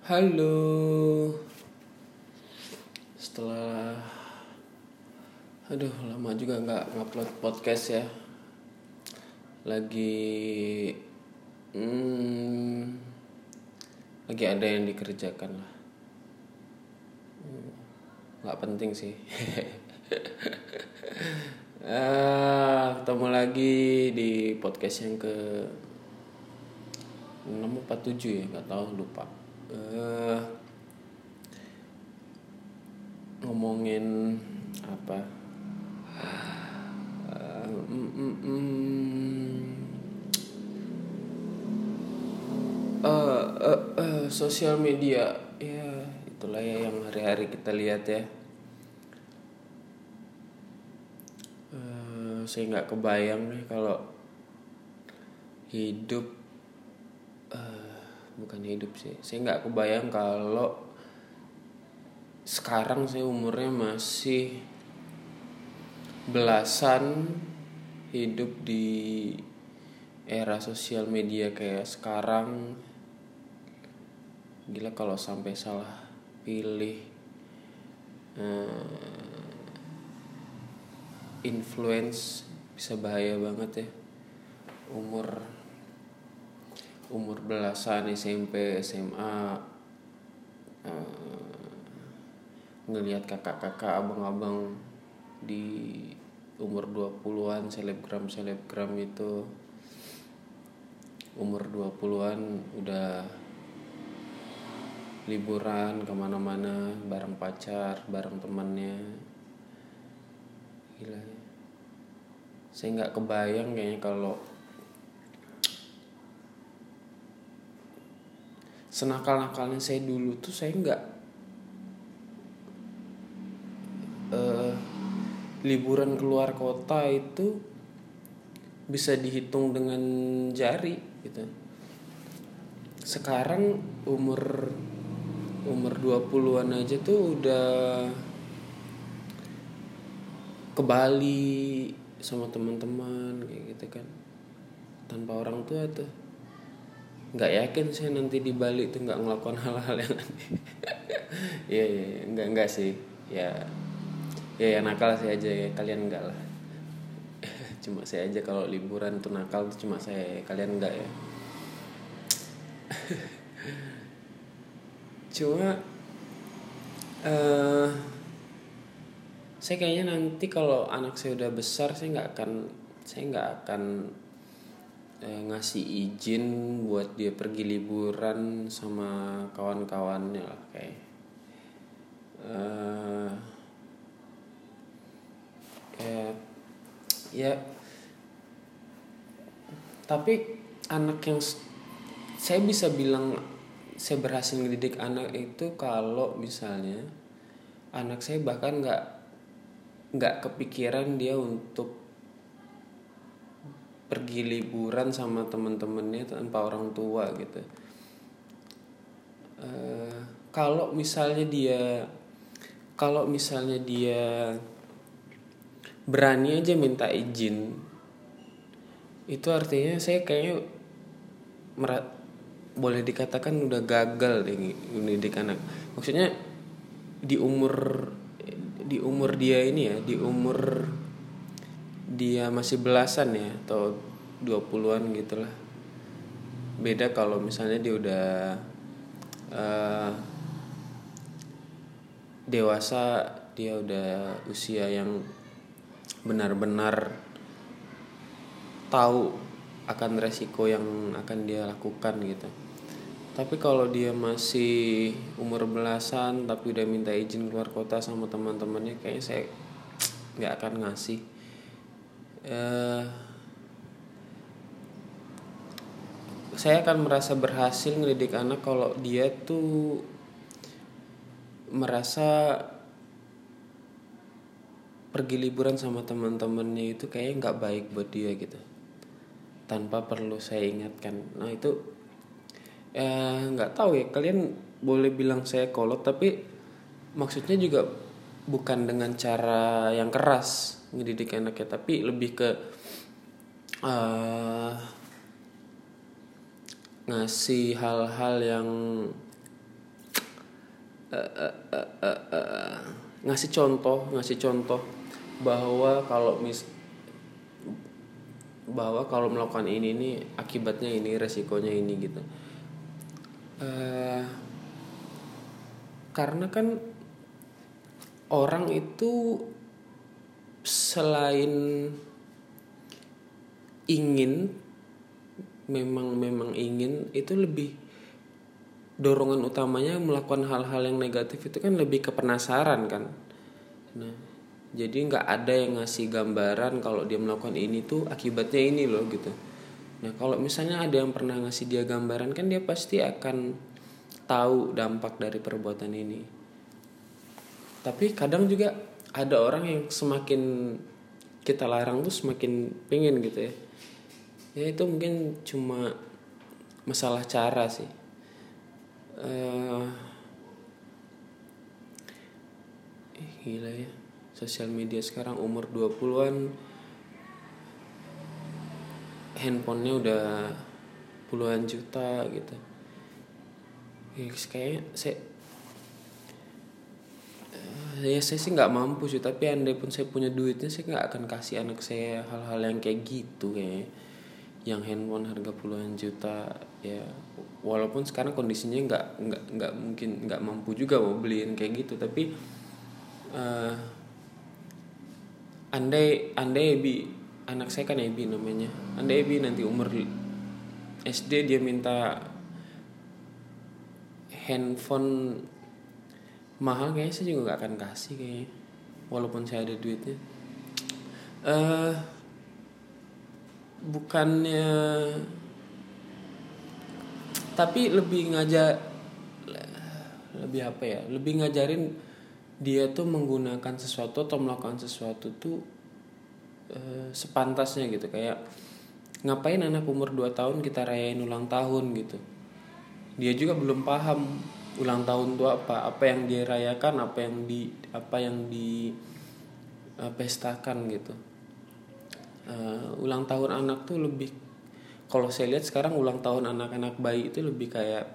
Halo. Setelah aduh lama juga nggak ngupload podcast ya. Lagi hmm, lagi ada yang dikerjakan lah. Hmm, nggak penting sih. ah, ketemu lagi di podcast yang ke 6 apa 7 ya nggak tahu lupa Eh, ngomongin apa? Mm. Eh, eh, eh, sosial media. Ya itulah ya yang hari-hari kita lihat ya. Eh, saya nggak kebayang nih kalau hidup eh, bukan hidup sih. Saya nggak kebayang kalau sekarang saya umurnya masih belasan hidup di era sosial media kayak sekarang. Gila kalau sampai salah pilih eh, influence bisa bahaya banget ya. Umur umur belasan SMP SMA eh, ngelihat kakak-kakak abang-abang di umur 20-an selebgram selebgram itu umur 20-an udah liburan ke mana-mana bareng pacar bareng temannya gila ya. saya nggak kebayang kayaknya kalau senakal-nakalnya saya dulu tuh saya nggak eh, liburan keluar kota itu bisa dihitung dengan jari gitu. Sekarang umur umur 20-an aja tuh udah ke Bali sama teman-teman kayak gitu kan. Tanpa orang tua tuh nggak yakin saya nanti di Bali tuh nggak ngelakukan hal-hal yang aneh. Iya iya iya. nggak nggak sih. Ya ya ya nakal saya aja ya. Kalian enggak lah. Cuma saya aja kalau liburan tuh nakal tuh cuma saya. Kalian enggak ya? Cuma eh saya kayaknya nanti kalau anak saya udah besar saya nggak akan saya nggak akan eh, ngasih izin buat dia pergi liburan sama kawan-kawannya lah kayak eh, ya ya tapi anak yang saya bisa bilang saya berhasil ngedidik anak itu kalau misalnya anak saya bahkan nggak nggak kepikiran dia untuk pergi liburan sama temen-temennya tanpa orang tua gitu. Eh, kalau misalnya dia kalau misalnya dia berani aja minta izin itu artinya saya kayaknya mera- boleh dikatakan udah gagal mendidik anak. Maksudnya di umur di umur dia ini ya di umur dia masih belasan ya atau 20-an gitulah. Beda kalau misalnya dia udah eh, dewasa dia udah usia yang benar-benar tahu akan resiko yang akan dia lakukan gitu. Tapi kalau dia masih umur belasan tapi udah minta izin keluar kota sama teman-temannya kayaknya saya nggak akan ngasih eh saya akan merasa berhasil ngedidik anak kalau dia tuh merasa pergi liburan sama teman-temannya itu kayaknya nggak baik buat dia gitu. Tanpa perlu saya ingatkan. Nah itu ya nggak tahu ya. Kalian boleh bilang saya kolot tapi maksudnya juga bukan dengan cara yang keras ngedidik anaknya tapi lebih ke eh, ngasih hal-hal yang uh, uh, uh, uh, uh, ngasih contoh ngasih contoh bahwa kalau mis bahwa kalau melakukan ini ini akibatnya ini resikonya ini gitu. Uh, karena kan orang itu selain ingin memang memang ingin itu lebih dorongan utamanya melakukan hal-hal yang negatif itu kan lebih ke penasaran kan. Nah jadi nggak ada yang ngasih gambaran kalau dia melakukan ini tuh akibatnya ini loh gitu. Nah kalau misalnya ada yang pernah ngasih dia gambaran kan dia pasti akan tahu dampak dari perbuatan ini tapi kadang juga ada orang yang semakin kita larang tuh semakin pengen gitu ya. Ya itu mungkin cuma masalah cara sih. Uh, eh, gila ya. Sosial media sekarang umur 20-an handphonenya udah puluhan juta gitu. Ya, kayaknya saya ya saya sih nggak mampu sih tapi andai pun saya punya duitnya saya nggak akan kasih anak saya hal-hal yang kayak gitu kayak yang handphone harga puluhan juta ya. Walaupun sekarang kondisinya nggak nggak nggak mungkin nggak mampu juga mau beliin kayak gitu tapi uh, andai andai Ebi anak saya kan Ebi namanya andai Ebi nanti umur SD dia minta handphone mahal kayaknya saya juga nggak akan kasih kayaknya walaupun saya ada duitnya. Uh, bukannya tapi lebih ngajar lebih apa ya lebih ngajarin dia tuh menggunakan sesuatu atau melakukan sesuatu tuh uh, sepantasnya gitu. Kayak ngapain anak umur 2 tahun kita rayain ulang tahun gitu? Dia juga belum paham ulang tahun itu apa? Apa yang dia rayakan apa yang di apa yang di uh, pestakan gitu. Uh, ulang tahun anak tuh lebih kalau saya lihat sekarang ulang tahun anak-anak bayi itu lebih kayak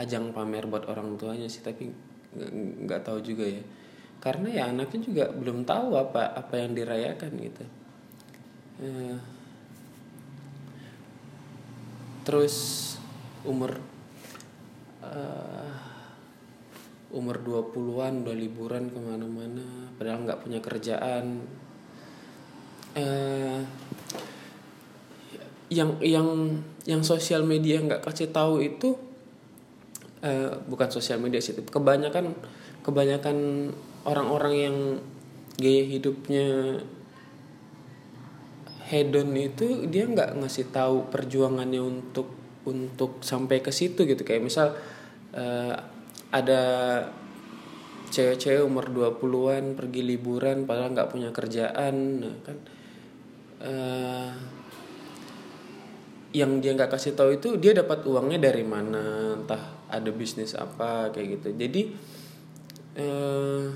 ajang pamer buat orang tuanya sih tapi nggak tahu juga ya. Karena ya anaknya juga belum tahu apa apa yang dirayakan gitu. Uh, terus umur uh, umur 20-an udah liburan ke mana-mana padahal nggak punya kerjaan. Uh, yang yang yang sosial media nggak kasih tahu itu uh, bukan sosial media sih kebanyakan kebanyakan orang-orang yang gaya hidupnya hedon itu dia nggak ngasih tahu perjuangannya untuk untuk sampai ke situ gitu. Kayak misal uh, ada cewek-cewek umur 20-an pergi liburan padahal nggak punya kerjaan nah kan. Uh, yang dia nggak kasih tahu itu dia dapat uangnya dari mana entah ada bisnis apa kayak gitu. Jadi eh,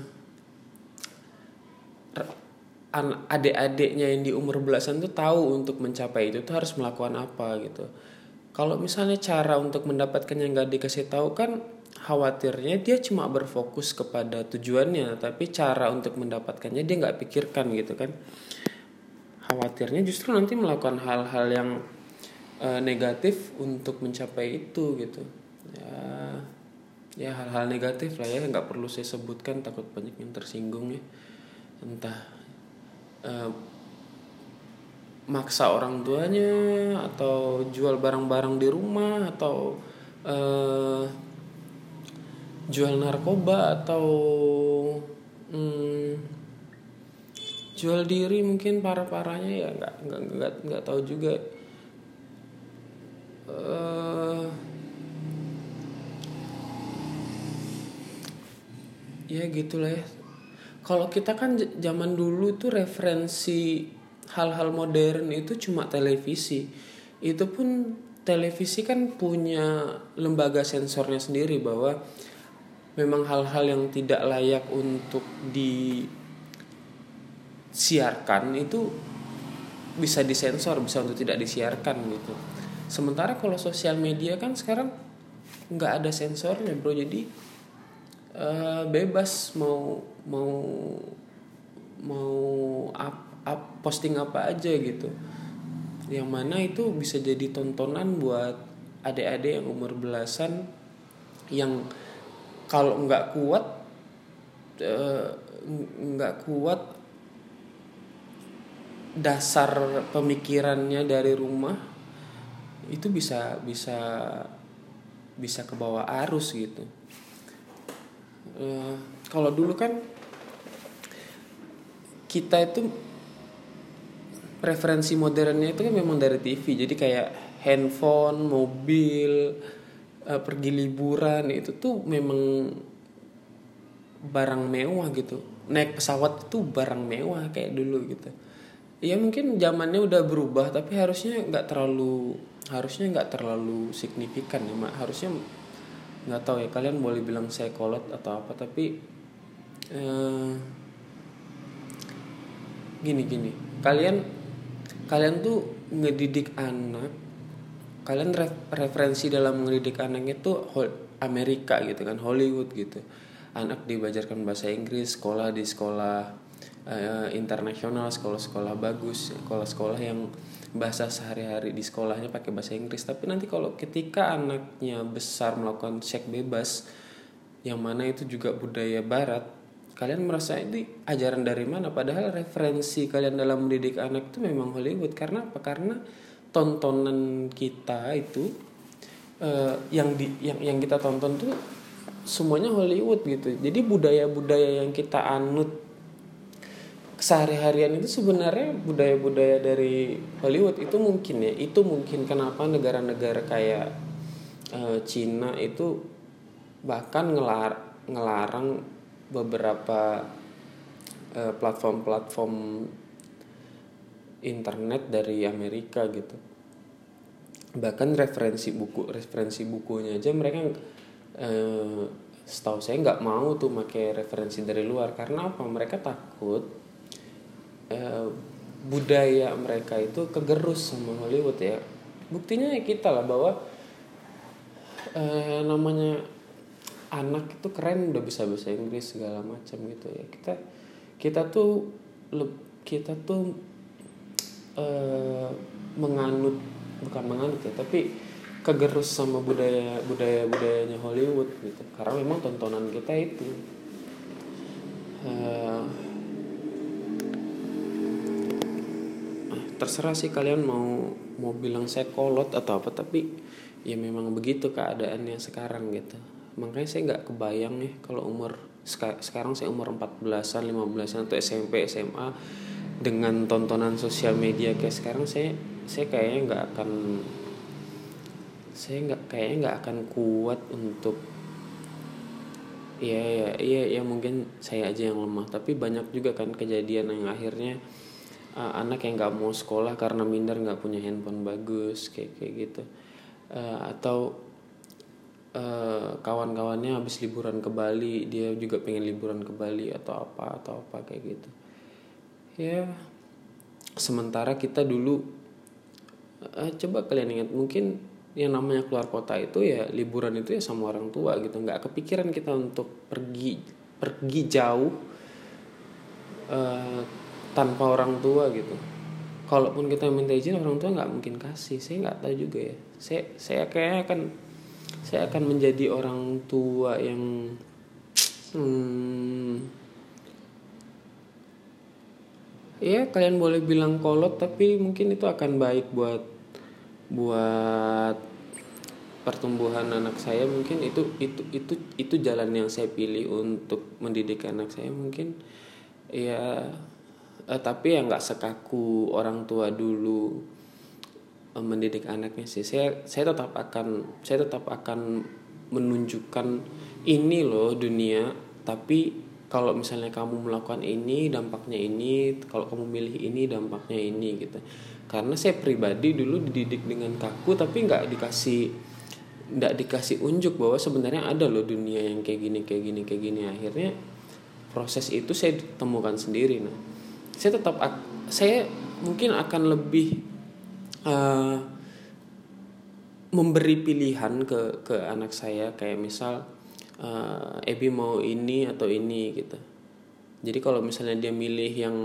adik-adiknya yang di umur belasan tuh tahu untuk mencapai itu tuh harus melakukan apa gitu kalau misalnya cara untuk mendapatkan yang nggak dikasih tahu kan khawatirnya dia cuma berfokus kepada tujuannya tapi cara untuk mendapatkannya dia nggak pikirkan gitu kan. Khawatirnya justru nanti melakukan hal-hal yang uh, negatif untuk mencapai itu gitu. Ya ya hal-hal negatif lah ya nggak perlu saya sebutkan takut banyak yang tersinggung ya. Entah uh, maksa orang tuanya atau jual barang-barang di rumah atau uh, jual narkoba atau hmm, jual diri mungkin para parahnya ya nggak nggak nggak nggak tahu juga. Uh, ya gitulah ya. Kalau kita kan zaman dulu tuh referensi hal-hal modern itu cuma televisi. Itu pun televisi kan punya lembaga sensornya sendiri bahwa memang hal-hal yang tidak layak untuk disiarkan itu bisa disensor bisa untuk tidak disiarkan gitu. Sementara kalau sosial media kan sekarang nggak ada sensornya bro. Jadi uh, bebas mau mau mau up posting apa aja gitu. Yang mana itu bisa jadi tontonan buat adik-adik yang umur belasan yang kalau nggak kuat uh, nggak kuat dasar pemikirannya dari rumah itu bisa bisa bisa ke bawah arus gitu. Uh, kalau dulu kan kita itu referensi modernnya itu kan memang dari TV jadi kayak handphone mobil uh, pergi liburan itu tuh memang barang mewah gitu. Naik pesawat itu barang mewah kayak dulu gitu. Ya mungkin zamannya udah berubah tapi harusnya nggak terlalu harusnya nggak terlalu signifikan ya mak. Harusnya nggak tahu ya kalian boleh bilang saya kolot atau apa tapi eh, gini gini. Kalian kalian tuh ngedidik anak kalian referensi dalam ngedidik anak itu Amerika gitu kan Hollywood gitu. Anak dibajarkan bahasa Inggris sekolah di sekolah uh, internasional sekolah-sekolah bagus sekolah-sekolah yang bahasa sehari-hari di sekolahnya pakai bahasa Inggris. Tapi nanti kalau ketika anaknya besar melakukan seks bebas yang mana itu juga budaya barat kalian merasa ini ajaran dari mana? Padahal referensi kalian dalam mendidik anak itu memang Hollywood. Karena apa? Karena tontonan kita itu uh, yang di yang yang kita tonton tuh semuanya Hollywood gitu. Jadi budaya-budaya yang kita anut sehari-harian itu sebenarnya budaya-budaya dari Hollywood itu mungkin ya. Itu mungkin kenapa negara-negara kayak uh, Cina itu bahkan ngelar ngelarang beberapa uh, platform-platform internet dari Amerika gitu. Bahkan referensi buku referensi bukunya aja mereka eh, setahu saya nggak mau tuh pakai referensi dari luar. Karena apa? Mereka takut eh, budaya mereka itu kegerus sama Hollywood ya. Buktinya ya kita lah bahwa eh, namanya anak itu keren udah bisa bahasa Inggris segala macam gitu ya. Kita kita tuh kita tuh eh, menganut bukan menganut ya tapi kegerus sama budaya budaya budayanya Hollywood gitu. Karena memang tontonan kita itu uh, terserah sih kalian mau mau bilang saya kolot atau apa tapi ya memang begitu keadaannya sekarang gitu makanya saya nggak kebayang nih kalau umur sekarang saya umur 14-an 15-an atau SMP SMA dengan tontonan sosial media kayak sekarang saya saya kayaknya nggak akan saya nggak kayaknya nggak akan kuat untuk ya ya iya ya mungkin saya aja yang lemah. Tapi banyak juga kan kejadian yang akhirnya uh, anak yang nggak mau sekolah karena minder nggak punya handphone bagus kayak kayak gitu. Uh, atau uh, kawan-kawannya habis liburan ke Bali dia juga pengen liburan ke Bali atau apa atau apa kayak gitu. Ya sementara kita dulu uh, coba kalian ingat mungkin yang namanya keluar kota itu ya liburan itu ya sama orang tua gitu. Nggak kepikiran kita untuk pergi pergi jauh uh, tanpa orang tua gitu. Kalaupun kita minta izin orang tua nggak mungkin kasih. Saya nggak tahu juga ya. Saya saya kayak akan saya akan menjadi orang tua yang hmm, ya kalian boleh bilang kolot tapi mungkin itu akan baik buat buat pertumbuhan anak saya. Mungkin itu itu itu itu jalan yang saya pilih untuk mendidik anak saya mungkin. Ya eh, tapi ya nggak sekaku orang tua dulu mendidik anaknya sih. Saya saya tetap akan saya tetap akan menunjukkan ini loh dunia tapi kalau misalnya kamu melakukan ini dampaknya ini kalau kamu milih ini dampaknya ini gitu. Karena saya pribadi dulu dididik dengan kaku tapi nggak dikasih nggak dikasih unjuk bahwa sebenarnya ada loh dunia yang kayak gini kayak gini kayak gini. Akhirnya proses itu saya temukan sendiri. Nah saya tetap saya mungkin akan lebih uh, memberi pilihan ke ke anak saya kayak misal uh, Ebi mau ini atau ini gitu. Jadi kalau misalnya dia milih yang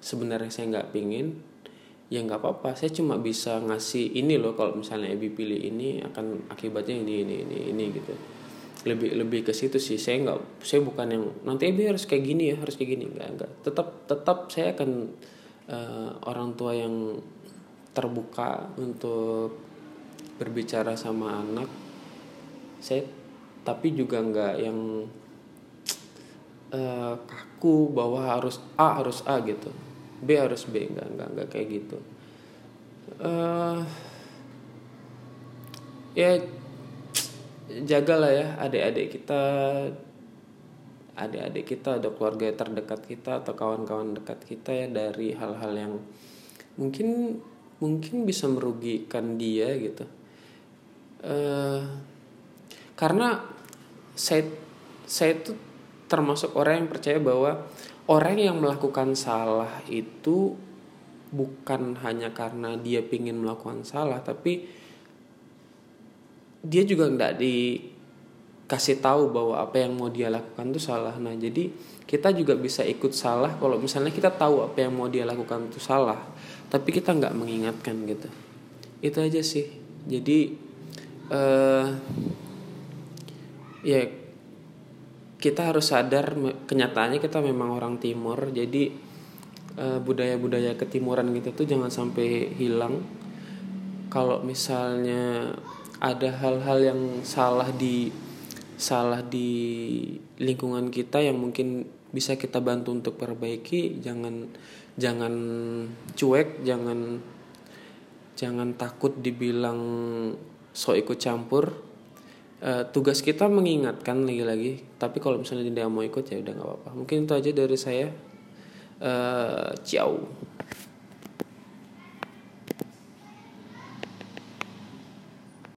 sebenarnya saya nggak pingin ya nggak apa-apa. Saya cuma bisa ngasih ini loh kalau misalnya Ebi pilih ini akan akibatnya ini ini ini ini gitu. Lebih lebih ke situ sih. Saya nggak saya bukan yang nanti Ebi harus kayak gini ya harus kayak gini. Nggak nggak. Tetap tetap saya akan uh, orang tua yang terbuka untuk berbicara sama anak. Saya tapi juga nggak yang uh, kaku bahwa harus A harus A gitu. B harus B. Enggak enggak enggak kayak gitu. Uh, ya jagalah ya adik-adik kita. Adik-adik kita ada keluarga terdekat kita atau kawan-kawan dekat kita ya dari hal-hal yang mungkin mungkin bisa merugikan dia gitu. Uh, karena saya saya itu termasuk orang yang percaya bahwa orang yang melakukan salah itu bukan hanya karena dia ingin melakukan salah tapi dia juga nggak dikasih tahu bahwa apa yang mau dia lakukan itu salah. Nah jadi kita juga bisa ikut salah kalau misalnya kita tahu apa yang mau dia lakukan itu salah tapi kita nggak mengingatkan gitu. Itu aja sih. Jadi uh, ya kita harus sadar kenyataannya kita memang orang timur. Jadi budaya budaya-budaya ketimuran gitu tuh jangan sampai hilang. Kalau misalnya ada hal-hal yang salah di salah di lingkungan kita yang mungkin bisa kita bantu untuk perbaiki jangan jangan cuek jangan jangan takut dibilang so ikut campur. Uh, tugas kita mengingatkan lagi-lagi tapi kalau misalnya tidak mau ikut ya udah nggak apa-apa. Mungkin itu aja dari saya. Uh, ciao